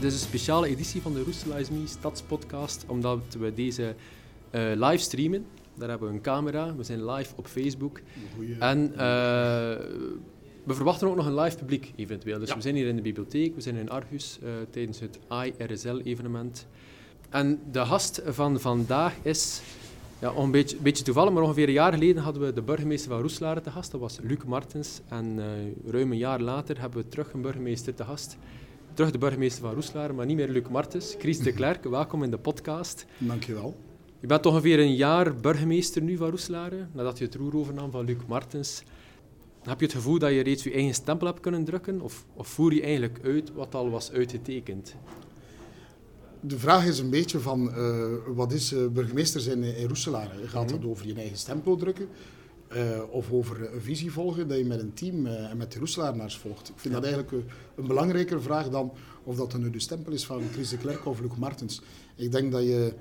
Dit is een speciale editie van de Roesela is Me Stadspodcast, omdat we deze uh, live streamen. Daar hebben we een camera, we zijn live op Facebook. Goeie. En uh, we verwachten ook nog een live publiek eventueel. Dus Ja. we zijn hier in de bibliotheek, we zijn in Argus uh, tijdens het IRSL-evenement. En de gast van vandaag is, ja, een beetje, beetje toevallig, maar ongeveer een jaar geleden hadden we de burgemeester van Roeselare te gast. Dat was Luc Martens. En ruim een jaar later hebben we terug een burgemeester te gast. Terug de burgemeester van Roeselare, maar niet meer Luc Martens. Chris de Klerk, welkom in de podcast. Dankjewel. Je bent ongeveer een jaar burgemeester nu van Roeselare, nadat je het roer overnam van Luc Martens. Heb je het gevoel dat je reeds je eigen stempel hebt kunnen drukken? Of, of voer je eigenlijk uit wat al was uitgetekend? De vraag is een beetje van, uh, wat is uh, burgemeester zijn in Roeselare? Gaat Mhm. dat over je eigen stempel drukken? Uh, of over een visie volgen dat je met een team uh, en met de Roeselarenaars volgt? Ik vind Ja. dat eigenlijk een, een belangrijker vraag dan of dat dan nu de stempel is van Chris de Klerk of Luc Martens. Ik denk dat je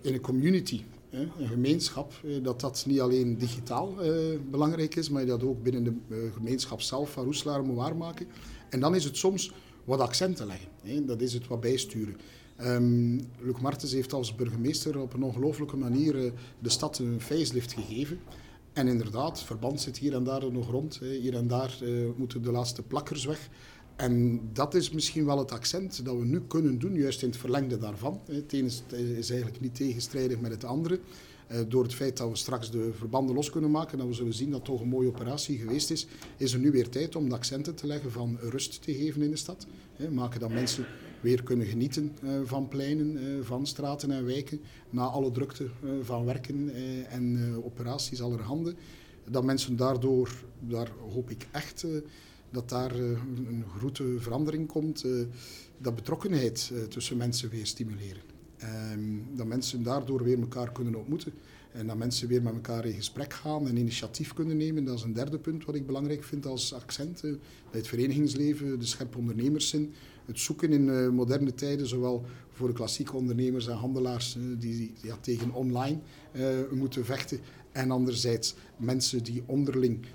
in een community, hè, een gemeenschap, eh, dat dat niet alleen digitaal eh, belangrijk is, maar je dat ook binnen de eh, gemeenschap zelf van Roeselare moet waarmaken. En dan is het soms wat accenten leggen. Hè. Dat is het wat bijsturen. Um, Luc Martens heeft als burgemeester op een ongelooflijke manier de stad een facelift gegeven. En inderdaad, verband zit hier en daar nog rond. Hier en daar uh, moeten de laatste plakkers weg. En dat is misschien wel het accent dat we nu kunnen doen, juist in het verlengde daarvan. Het ene is, eigenlijk niet tegenstrijdig met het andere. Uh, door het feit dat we straks de verbanden los kunnen maken, en dat we zullen zien dat toch een mooie operatie geweest is, is er nu weer tijd om de accenten te leggen van rust te geven in de stad. Maken dat mensen weer kunnen genieten uh, van pleinen, uh, van straten en wijken, na alle drukte uh, van werken en operaties allerhande. Dat mensen daardoor, daar hoop ik echt dat daar een, grote verandering komt, dat betrokkenheid tussen mensen weer stimuleren. Um, dat mensen daardoor weer elkaar kunnen ontmoeten. En dat mensen weer met elkaar in gesprek gaan en initiatief kunnen nemen. Dat is een derde punt wat ik belangrijk vind als accent. Uh, bij het verenigingsleven, de scherpe ondernemerszin. Het zoeken in uh, moderne tijden, zowel voor de klassieke ondernemers en handelaars uh, die ja, tegen online moeten vechten. En anderzijds mensen die onderling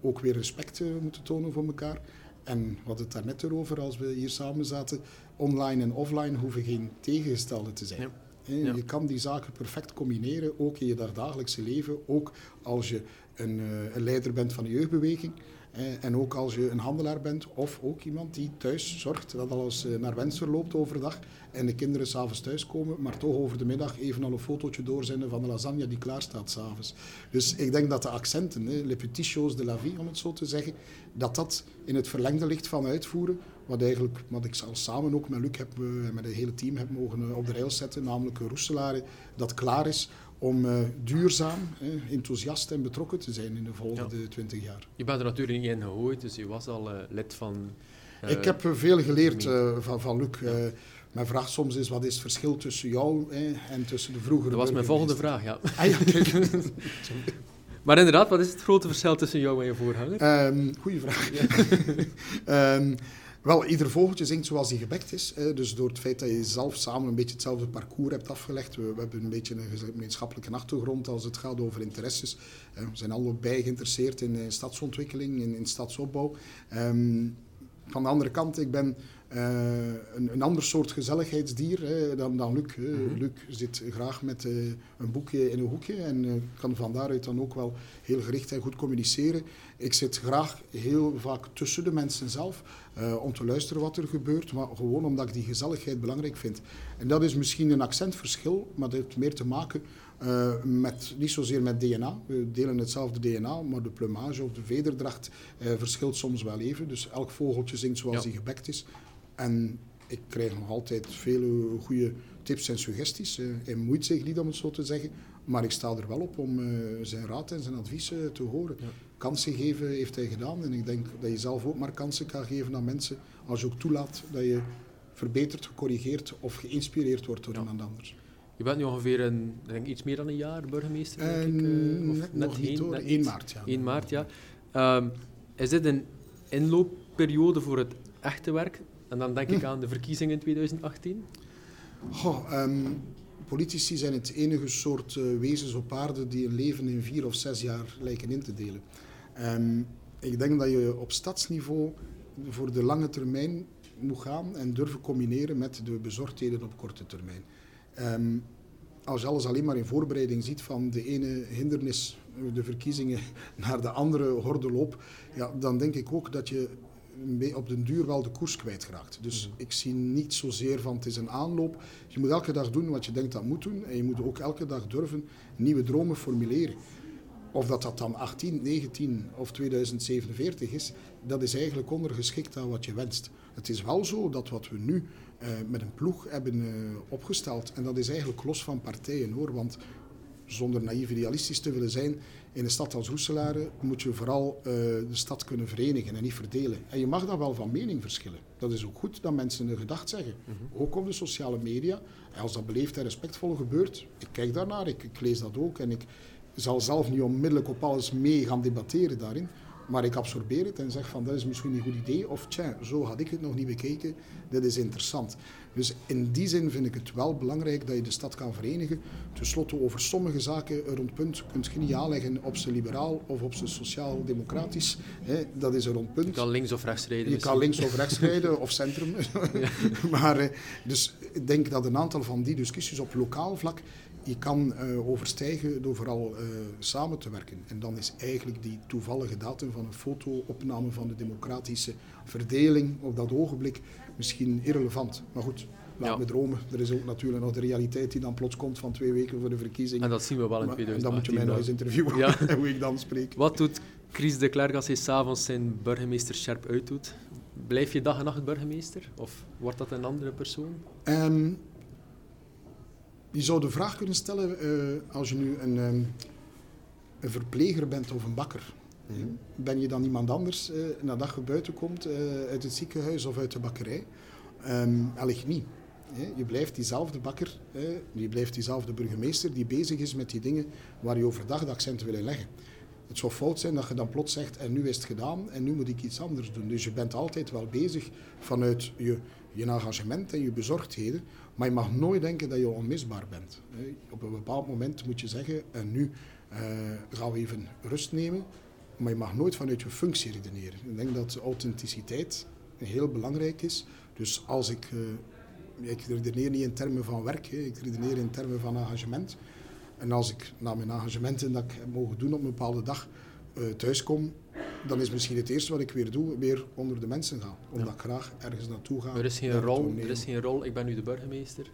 ook weer respect moeten tonen voor elkaar. En we hadden het daarnet erover als we hier samen zaten. Online en offline hoeven geen tegengestelde te zijn. Ja. Ja. Je kan die zaken perfect combineren, ook in je dagdagelijkse leven. Ook als je een, uh, een leider bent van de jeugdbeweging. Eh, en ook als je een handelaar bent of ook iemand die thuis zorgt dat alles uh, naar wens verloopt overdag en de kinderen s'avonds thuiskomen, maar toch over de middag even al een fotootje doorzenden van de lasagne die klaar staat s'avonds. Dus ik denk dat de accenten, hè, le petit choses de la vie om het zo te zeggen, dat dat in het verlengde ligt van uitvoeren wat, eigenlijk, wat ik samen ook met Luc en met het hele team heb mogen op de rails zetten, namelijk Roeselare dat klaar is om uh, duurzaam, eh, enthousiast en betrokken te zijn in de volgende twintig ja. jaar. Je bent er natuurlijk niet in gegooid, dus je was al uh, lid van... Uh, ik heb veel geleerd van, van Luc. Ja. Mijn vraag soms is, wat is het verschil tussen jou en tussen de vroegere Dat was mijn volgende vraag, ja. Ah, ja maar inderdaad, wat is het grote verschil tussen jou en je voorganger? Um, goeie vraag. um, wel, ieder vogeltje zingt zoals hij gebekt is. Dus door het feit dat je zelf samen een beetje hetzelfde parcours hebt afgelegd. We, hebben een beetje een gemeenschappelijke achtergrond als het gaat over interesses. We zijn allebei geïnteresseerd in, in stadsontwikkeling, in, in stadsopbouw. Um, van de andere kant, ik ben een, een ander soort gezelligheidsdier hè, dan, dan Luc. Hè. Mm -hmm. Luc zit graag met uh, een boekje in een hoekje en uh, kan van daaruit dan ook wel heel gericht en goed communiceren. Ik zit graag heel vaak tussen de mensen zelf om te luisteren wat er gebeurt, maar gewoon omdat ik die gezelligheid belangrijk vind. En dat is misschien een accentverschil, maar dat heeft meer te maken uh, met, niet zozeer met DNA. We delen hetzelfde DNA, maar de plumage of de vederdracht uh, verschilt soms wel even. Dus elk vogeltje zingt zoals hij ja. gebekt is. En ik krijg nog altijd vele goede tips en suggesties. Uh, hij moeit zich niet om het zo te zeggen, maar ik sta er wel op om uh, zijn raad en zijn advies te horen. Ja. Kansen geven heeft hij gedaan en ik denk dat je zelf ook maar kansen kan geven aan mensen als je ook toelaat dat je verbeterd, gecorrigeerd of geïnspireerd wordt door ja. iemand anders. Je bent nu ongeveer een, denk iets meer dan een jaar burgemeester, denk en, ik. Uh, of net, nog niet hoor, 1 maart. Ja. 1 maart, ja. Um, is dit een inloopperiode voor het echte werk? En dan denk ik aan de verkiezingen in 2018. Goh, um, politici zijn het enige soort uh, wezens op aarde die een leven in vier of zes jaar lijken in te delen. Um, ik denk dat je op stadsniveau voor de lange termijn moet gaan en durven combineren met de bezorgdheden op korte termijn. Ehm, als je alles alleen maar in voorbereiding ziet van de ene hindernis, de verkiezingen, naar de andere hordeloop, ja, dan denk ik ook dat je op den duur wel de koers kwijtraakt. Dus mhm. ik zie niet zozeer van het is een aanloop. Je moet elke dag doen wat je denkt dat moet doen. En je moet ook elke dag durven nieuwe dromen formuleren. Of dat dat dan 18, 19 of 2047 is, dat is eigenlijk ondergeschikt aan wat je wenst. Het is wel zo dat wat we nu uh, met een ploeg hebben uh, opgesteld, en dat is eigenlijk los van partijen hoor, want zonder naïef idealistisch te willen zijn, in een stad als Roeselare moet je vooral uh, de stad kunnen verenigen en niet verdelen. En je mag dan wel van mening verschillen. Dat is ook goed dat mensen een gedacht zeggen. Mm -hmm. Ook op de sociale media. En als dat beleefd en respectvol gebeurt, ik kijk daarnaar, ik, ik lees dat ook en ik zal zelf niet onmiddellijk op alles mee gaan debatteren daarin. Maar ik absorbeer het en zeg van dat is misschien een goed idee. Of tja, zo had ik het nog niet bekeken. Dit is interessant. Dus in die zin vind ik het wel belangrijk dat je de stad kan verenigen. Ten slotte over sommige zaken rond punt kunt je niet aanleggen op ze liberaal of op ze sociaal-democratisch. Dat is een rond punt. Je kan links of rechts rijden. Je kan links of rechts rijden of centrum. maar eh, dus ik denk dat een aantal van die discussies op lokaal vlak je kan uh, overstijgen door vooral uh, samen te werken. En dan is eigenlijk die toevallige datum van een foto-opname van de democratische verdeling op dat ogenblik misschien irrelevant. Maar goed, laat ja. me dromen. Er is ook natuurlijk nog de realiteit die dan plots komt van twee weken voor de verkiezingen. En dat zien we wel in 2018. En dan moet je mij nog eens interviewen ja. en hoe ik dan spreek. Wat doet Chris de Klerk als hij s'avonds zijn burgemeester scherp uitdoet? Blijf je dag en nacht burgemeester? Of wordt dat een andere persoon? Um, je zou de vraag kunnen stellen, uh, als je nu een, um, een, verpleger bent of een bakker, mm -hmm. ben je dan iemand anders uh, nadat je buiten komt uh, uit het ziekenhuis of uit de bakkerij? Um, niet. Hè. Je blijft diezelfde bakker, hè. je blijft diezelfde burgemeester die bezig is met die dingen waar je overdag de accenten wil leggen. Het zou fout zijn dat je dan plots zegt en nu is het gedaan en nu moet ik iets anders doen. Dus je bent altijd wel bezig vanuit je, je engagement en je bezorgdheden maar je mag nooit denken dat je onmisbaar bent. Op een bepaald moment moet je zeggen, en nu uh, gaan we even rust nemen. Maar je mag nooit vanuit je functie redeneren. Ik denk dat authenticiteit heel belangrijk is. Dus als ik, uh, ik redeneer niet in termen van werk, ik redeneer in termen van engagement. En als ik na mijn engagementen dat ik heb mogen doen op een bepaalde dag uh, thuis kom, dan is misschien het eerste wat ik weer doe, weer onder de mensen gaan. Omdat ik graag ergens naartoe ga. Er is, geen rol, er is geen rol, ik ben nu de burgemeester.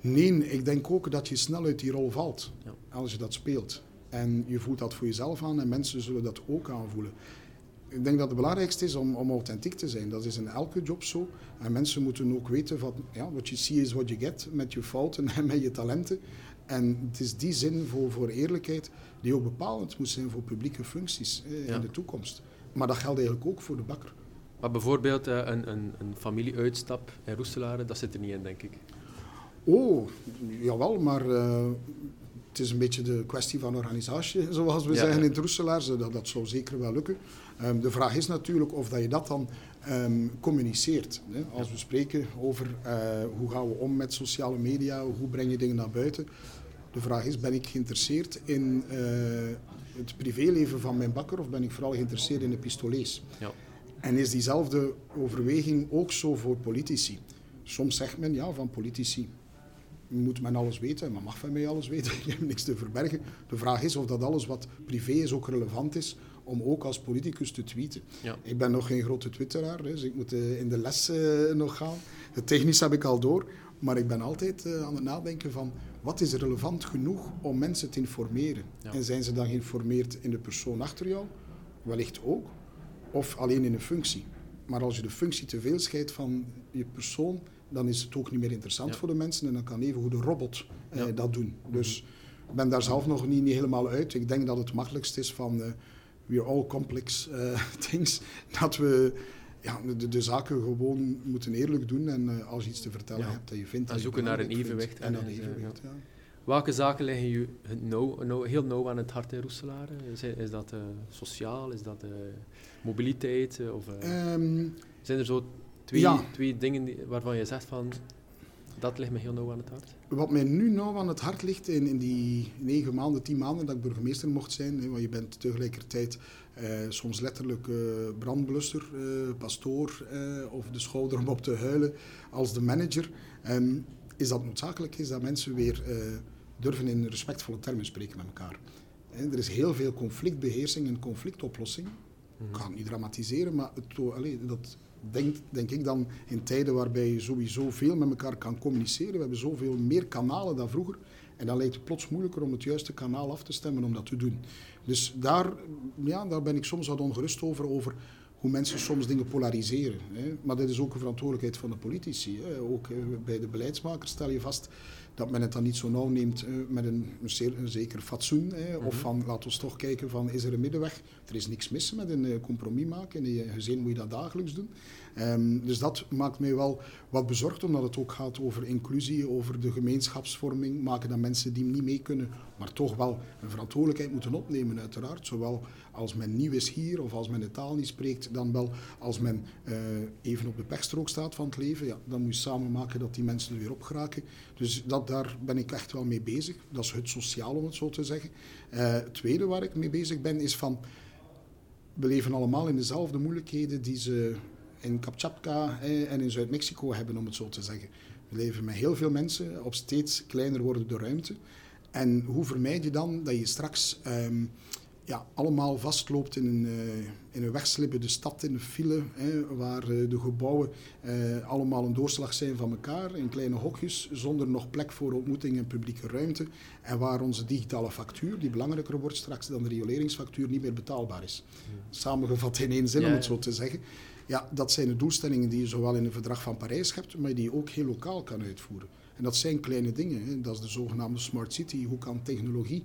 Nee, ik denk ook dat je snel uit die rol valt ja. als je dat speelt. En je voelt dat voor jezelf aan en mensen zullen dat ook aanvoelen. Ik denk dat het belangrijkste is om, om authentiek te zijn. Dat is in elke job zo. En mensen moeten ook weten van, ja, what you see is what you get, met je fouten en met je talenten. En het is die zin voor, voor eerlijkheid die ook bepalend moet zijn voor publieke functies eh, in de toekomst. Maar dat geldt eigenlijk ook voor de bakker. Maar bijvoorbeeld uh, een, een, een familieuitstap in Roeselare, dat zit er niet in, denk ik. Oh, jawel, maar uh, het is een beetje de kwestie van organisatie, zoals we ja, zeggen in het Roeselaars. Dat, dat zou zeker wel lukken. Um, de vraag is natuurlijk of dat je dat dan um, communiceert. Hè? Als we spreken over uh, hoe gaan we om met sociale media, hoe breng je dingen naar buiten. De vraag is, ben ik geïnteresseerd in uh, het privéleven van mijn bakker of ben ik vooral geïnteresseerd in de pistolees? Ja. En is diezelfde overweging ook zo voor politici? Soms zegt men, ja, van politici moet men alles weten, maar mag van mij alles weten, ik heb niks te verbergen. De vraag is of dat alles wat privé is ook relevant is om ook als politicus te tweeten. Ja. Ik ben nog geen grote twitteraar, dus ik moet uh, in de les uh, nog gaan. Het technisch heb ik al door, maar ik ben altijd uh, aan het nadenken van wat is relevant genoeg om mensen te informeren. Ja. En zijn ze dan geïnformeerd in de persoon achter jou? Wellicht ook. Of alleen in een functie. Maar als je de functie te veel scheidt van je persoon, dan is het ook niet meer interessant ja. voor de mensen en dan kan even hoe de robot eh, dat doen. Dus ik ben daar zelf nog niet, niet, helemaal uit. Ik denk dat het makkelijkst is van uh, we are all complex uh, things, dat we ja, de, de, zaken gewoon moeten eerlijk doen en uh, als je iets te vertellen hebt dat je vindt. En zoeken naar een evenwicht. En, en evenwicht, ja. Welke zaken liggen je nou, nou, heel nauw aan het hart in Roeselare? Is, is dat sociaal, is dat mobiliteit? of, um, zijn er zo Twee, ja. twee dingen die, waarvan je zegt van... Dat ligt me heel nauw aan het hart. Wat mij nu nauw aan het hart ligt in, in die negen maanden, tien maanden dat ik burgemeester mocht zijn, hè, want je bent tegelijkertijd eh, soms letterlijk uh, brandblusser, uh, pastoor of de schouder om op te huilen als de manager, um, is dat noodzakelijk is dat mensen weer durven in respectvolle termen spreken met elkaar. Er is heel veel conflictbeheersing en conflictoplossing. Ik ga het niet dramatiseren, maar het, allez, dat denk, ik dan in tijden waarbij je sowieso veel met elkaar kan communiceren. We hebben zoveel meer kanalen dan vroeger. En dan lijkt het plots moeilijker om het juiste kanaal af te stemmen om dat te doen. Dus daar, ja, daar ben ik soms wat ongerust over, over hoe mensen soms dingen polariseren. Hè. Maar dat is ook een verantwoordelijkheid van de politici. Hè. Ook bij de beleidsmakers stel je vast dat men het dan niet zo nauw neemt uh, met een, een, zeker fatsoen. Hè, Of mhm. van, laten we toch kijken van, is er een middenweg? Er is niks mis met een uh, compromis maken. In je gezin moet je dat dagelijks doen. Um, dus dat maakt mij wel wat bezorgd, omdat het ook gaat over inclusie, over de gemeenschapsvorming. Maken dat mensen die niet mee kunnen, maar toch wel een verantwoordelijkheid moeten opnemen, uiteraard. Zowel als men nieuw is hier of als men de taal niet spreekt, dan wel als men uh, even op de pechstrook staat van het leven. Ja, dan moet je samen maken dat die mensen er weer op geraken. Dus dat, daar ben ik echt wel mee bezig. Dat is het sociaal, om het zo te zeggen. Uh, het tweede waar ik mee bezig ben, is van... We leven allemaal in dezelfde moeilijkheden die ze in Kamchatka en in Zuid-Mexico hebben, om het zo te zeggen. We leven met heel veel mensen op steeds kleiner wordende ruimte. En hoe vermijd je dan dat je straks um, ja, allemaal vastloopt in een, uh, in een wegslippende stad, in een file, hè, waar uh, de gebouwen uh, allemaal een doorslag zijn van elkaar, in kleine hokjes, zonder nog plek voor ontmoeting en publieke ruimte. En waar onze digitale factuur, die belangrijker wordt straks dan de rioleringsfactuur, niet meer betaalbaar is. Samengevat in één zin, om het zo te zeggen. Ja, dat zijn de doelstellingen die je zowel in het verdrag van Parijs hebt, maar die je ook heel lokaal kan uitvoeren. En dat zijn kleine dingen. Hè. Dat is de zogenaamde smart city. Hoe kan technologie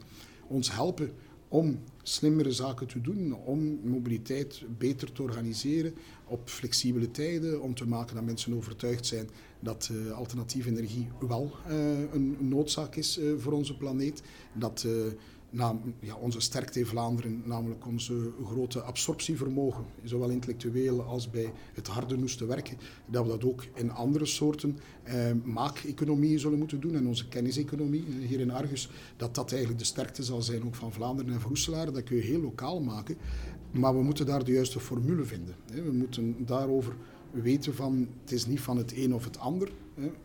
ons helpen om slimmere zaken te doen, om mobiliteit beter te organiseren op flexibele tijden, om te maken dat mensen overtuigd zijn dat uh, alternatieve energie wel uh, een noodzaak is uh, voor onze planeet. Dat ja, onze sterkte in Vlaanderen, namelijk onze grote absorptievermogen, zowel intellectueel als bij het harde noesten werken, dat we dat ook in andere soorten eh, maakeconomieën zullen moeten doen en onze kenniseconomie eh, hier in Argus, dat dat eigenlijk de sterkte zal zijn ook van Vlaanderen en van Roeselaar. Dat kun je heel lokaal maken, maar we moeten daar de juiste formule vinden. We moeten daarover weten van, het is niet van het een of het ander.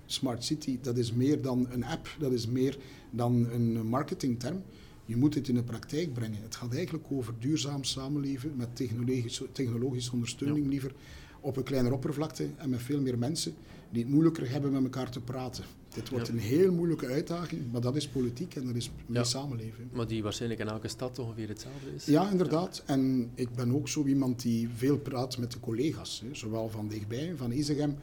Smart City, dat is meer dan een app, dat is meer dan een marketingterm. Je moet het in de praktijk brengen. Het gaat eigenlijk over duurzaam samenleven met technologische, technologische ondersteuning liever op een kleiner oppervlakte en met veel meer mensen die het moeilijker hebben met elkaar te praten. Dit wordt een heel moeilijke uitdaging, maar dat is politiek en dat is mee samenleven. Maar die waarschijnlijk in elke stad ongeveer hetzelfde is. Ja, inderdaad. En ik ben ook zo iemand die veel praat met de collega's, hè. zowel van dichtbij, van Isegem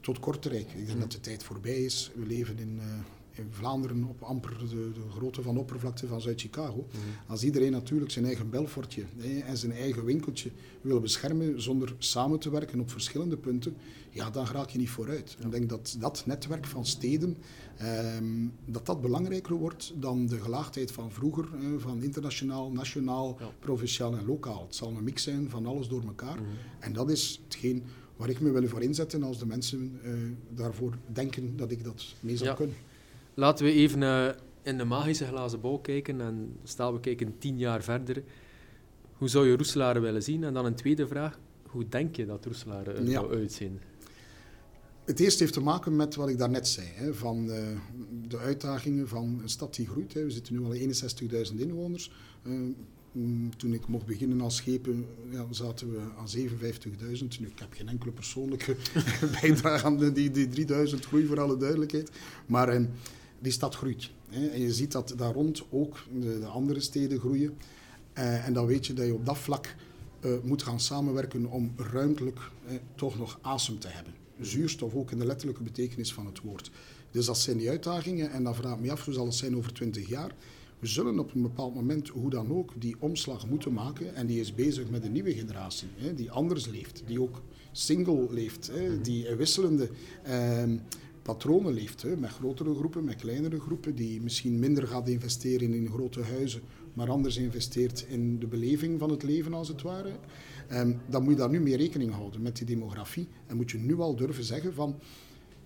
tot Kortrijk. Ik denk mhm. dat de tijd voorbij is. We leven in, uh, in Vlaanderen op amper de, de grootte van de oppervlakte van Zuid-Chicago. Mhm. Als iedereen natuurlijk zijn eigen belfortje hè, en zijn eigen winkeltje wil beschermen zonder samen te werken op verschillende punten, ja, dan raak je niet vooruit. Ik denk dat dat netwerk van steden, ehm, dat dat belangrijker wordt dan de gelaagdheid van vroeger, van internationaal, nationaal, provinciaal en lokaal. Het zal een mix zijn van alles door elkaar. Mhm. En dat is hetgeen waar ik me wil voor inzetten als de mensen uh, daarvoor denken dat ik dat mee zou kunnen. Laten we even uh, in de magische glazen bol kijken en stel we kijken tien jaar verder. Hoe zou je Roeselare willen zien? En dan een tweede vraag, hoe denk je dat Roeselare er ja. zou uitzien? Het eerste heeft te maken met wat ik daarnet zei, hè, van uh, de uitdagingen van een stad die groeit. Hè. We zitten nu al 61.000 inwoners. Uh, toen ik mocht beginnen als schepen, ja, zaten we aan 57.000. Nu, ik heb geen enkele persoonlijke bijdrage aan die, die 3000 groei, voor alle duidelijkheid. Maar die stad groeit. Hè. En je ziet dat daar rond ook de, de andere steden groeien. Uh, en dan weet je dat je op dat vlak uh, moet gaan samenwerken om ruimtelijk uh, toch nog asem te hebben. Zuurstof ook in de letterlijke betekenis van het woord. Dus dat zijn die uitdagingen en dan vraag ik me af hoe zal het zijn over 20 jaar. We zullen op een bepaald moment, hoe dan ook, die omslag moeten maken. En die is bezig met een nieuwe generatie, hè, die anders leeft, die ook single leeft, hè, mhm. die wisselende eh, patronen leeft. Hè, met grotere groepen, met kleinere groepen, die misschien minder gaat investeren in grote huizen, maar anders investeert in de beleving van het leven als het ware. Um, dan moet je daar nu mee rekening houden met die demografie. En moet je nu al durven zeggen van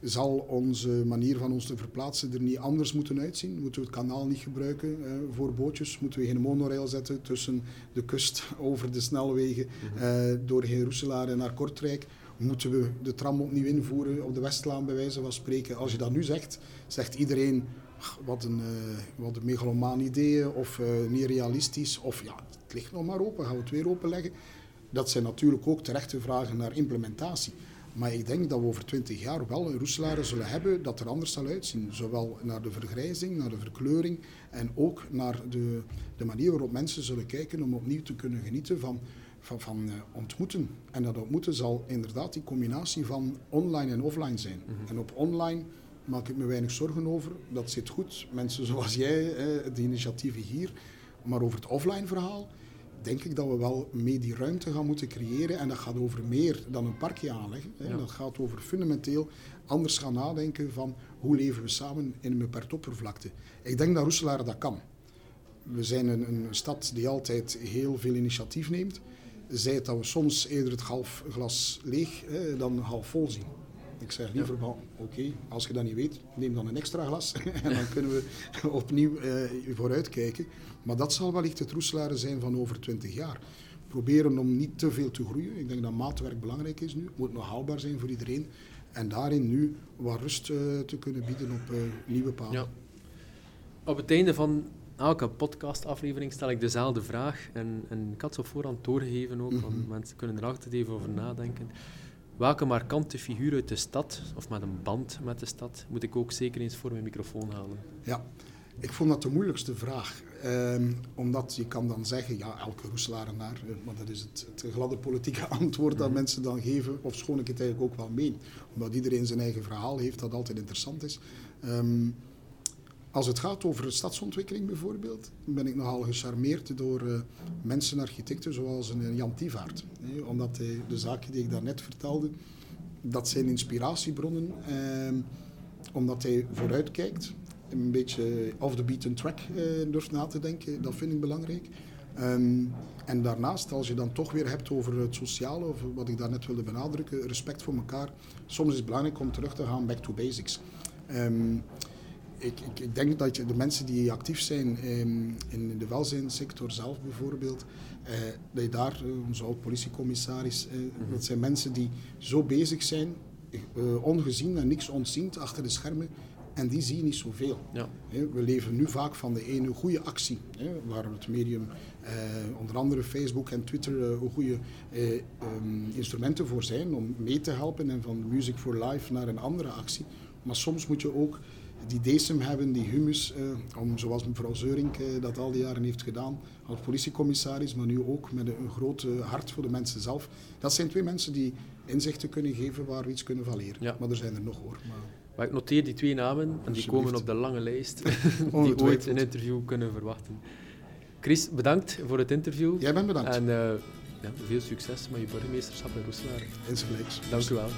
zal onze manier van ons te verplaatsen er niet anders moeten uitzien? Moeten we het kanaal niet gebruiken uh, voor bootjes? Moeten we geen monorail zetten tussen de kust over de snelwegen uh, door Roeselaar en naar Kortrijk? Moeten we de tram opnieuw invoeren op de Westlaan bij wijze van spreken? Als je dat nu zegt, zegt iedereen wat een, uh, wat een megalomaan idee of niet realistisch of ja, het ligt nog maar open, gaan we het weer openleggen? Dat zijn natuurlijk ook terechte vragen naar implementatie. Maar ik denk dat we over twintig jaar wel een roeselaren zullen hebben dat er anders zal uitzien. Zowel naar de vergrijzing, naar de verkleuring en ook naar de, de manier waarop mensen zullen kijken om opnieuw te kunnen genieten van, van, van uh, ontmoeten. En dat ontmoeten zal inderdaad die combinatie van online en offline zijn. Mhm. En op online maak ik me weinig zorgen over. Dat zit goed. Mensen zoals jij, eh, de initiatieven hier. Maar over het offline verhaal denk ik dat we wel mee die ruimte gaan moeten creëren. En dat gaat over meer dan een parkje aanleggen. Hè. Dat gaat over fundamenteel anders gaan nadenken van hoe leven we samen in een beperkt oppervlakte. Ik denk dat Roeselaar dat kan. We zijn een, een, stad die altijd heel veel initiatief neemt. Zij dat we soms eerder het half glas leeg hè, dan half vol zien. Ik zeg liever van, oké, als je dat niet weet, neem dan een extra glas en dan kunnen we opnieuw uh, vooruitkijken. Maar dat zal wellicht het roeselaren zijn van over 20 jaar. Proberen om niet te veel te groeien. Ik denk dat maatwerk belangrijk is nu. Moet nog haalbaar zijn voor iedereen. En daarin nu wat rust uh, te kunnen bieden op uh, nieuwe paden. Ja. Op het einde van elke podcastaflevering stel ik dezelfde vraag. En, en ik had ze op voorhand doorgegeven ook, mm -hmm. want mensen kunnen er altijd even over nadenken. Welke markante figuur uit de stad, of met een band met de stad, moet ik ook zeker eens voor mijn microfoon halen? Ja, ik vond dat de moeilijkste vraag. Um, omdat je kan dan zeggen, ja, elke Roeselarenaar, eh, maar dat is het, het gladde politieke antwoord dat mhm. mensen dan geven, of schoon ik het eigenlijk ook wel meen. Omdat iedereen zijn eigen verhaal heeft, dat altijd interessant is. Um, als het gaat over stadsontwikkeling bijvoorbeeld, ben ik nogal gecharmeerd door uh, mensen, architecten zoals een Jan Tivaart. Omdat hij, de zaken die ik daarnet vertelde, dat zijn inspiratiebronnen. Eh, omdat hij vooruitkijkt, een beetje off the beaten track eh, durft na te denken, dat vind ik belangrijk. Um, en daarnaast, als je dan toch weer hebt over het sociale, of wat ik daarnet wilde benadrukken, respect voor elkaar. Soms is het belangrijk om terug te gaan back to basics. Um, ik, ik, ik, denk dat je, de mensen die actief zijn in, in de welzijnssector zelf bijvoorbeeld, eh, dat je daar, eh, onze oud-politiecommissaris, eh, mm dat zijn mensen die zo bezig zijn, eh, ongezien en niks ontziend achter de schermen, en die zie je niet zoveel. Ja. We leven nu vaak van de ene goede actie, waar het medium, eh, onder andere Facebook en Twitter, eh, goede eh, um, instrumenten voor zijn om mee te helpen en van Music for Life naar een andere actie. Maar soms moet je ook die decem hebben, die humus, eh, om, zoals mevrouw Zeurink eh, dat al die jaren heeft gedaan, als politiecommissaris, maar nu ook met een, een groot hart voor de mensen zelf. Dat zijn twee mensen die inzichten kunnen geven waar we iets kunnen valeren. Ja. Maar er zijn er nog hoor. Maar... maar ik noteer die twee namen en die komen op de lange lijst die ooit een interview kunnen verwachten. Chris, bedankt voor het interview. Jij bent bedankt. En uh, ja, veel succes met je burgemeesterschap in Roeselaar. Insgelijks. Dank u wel.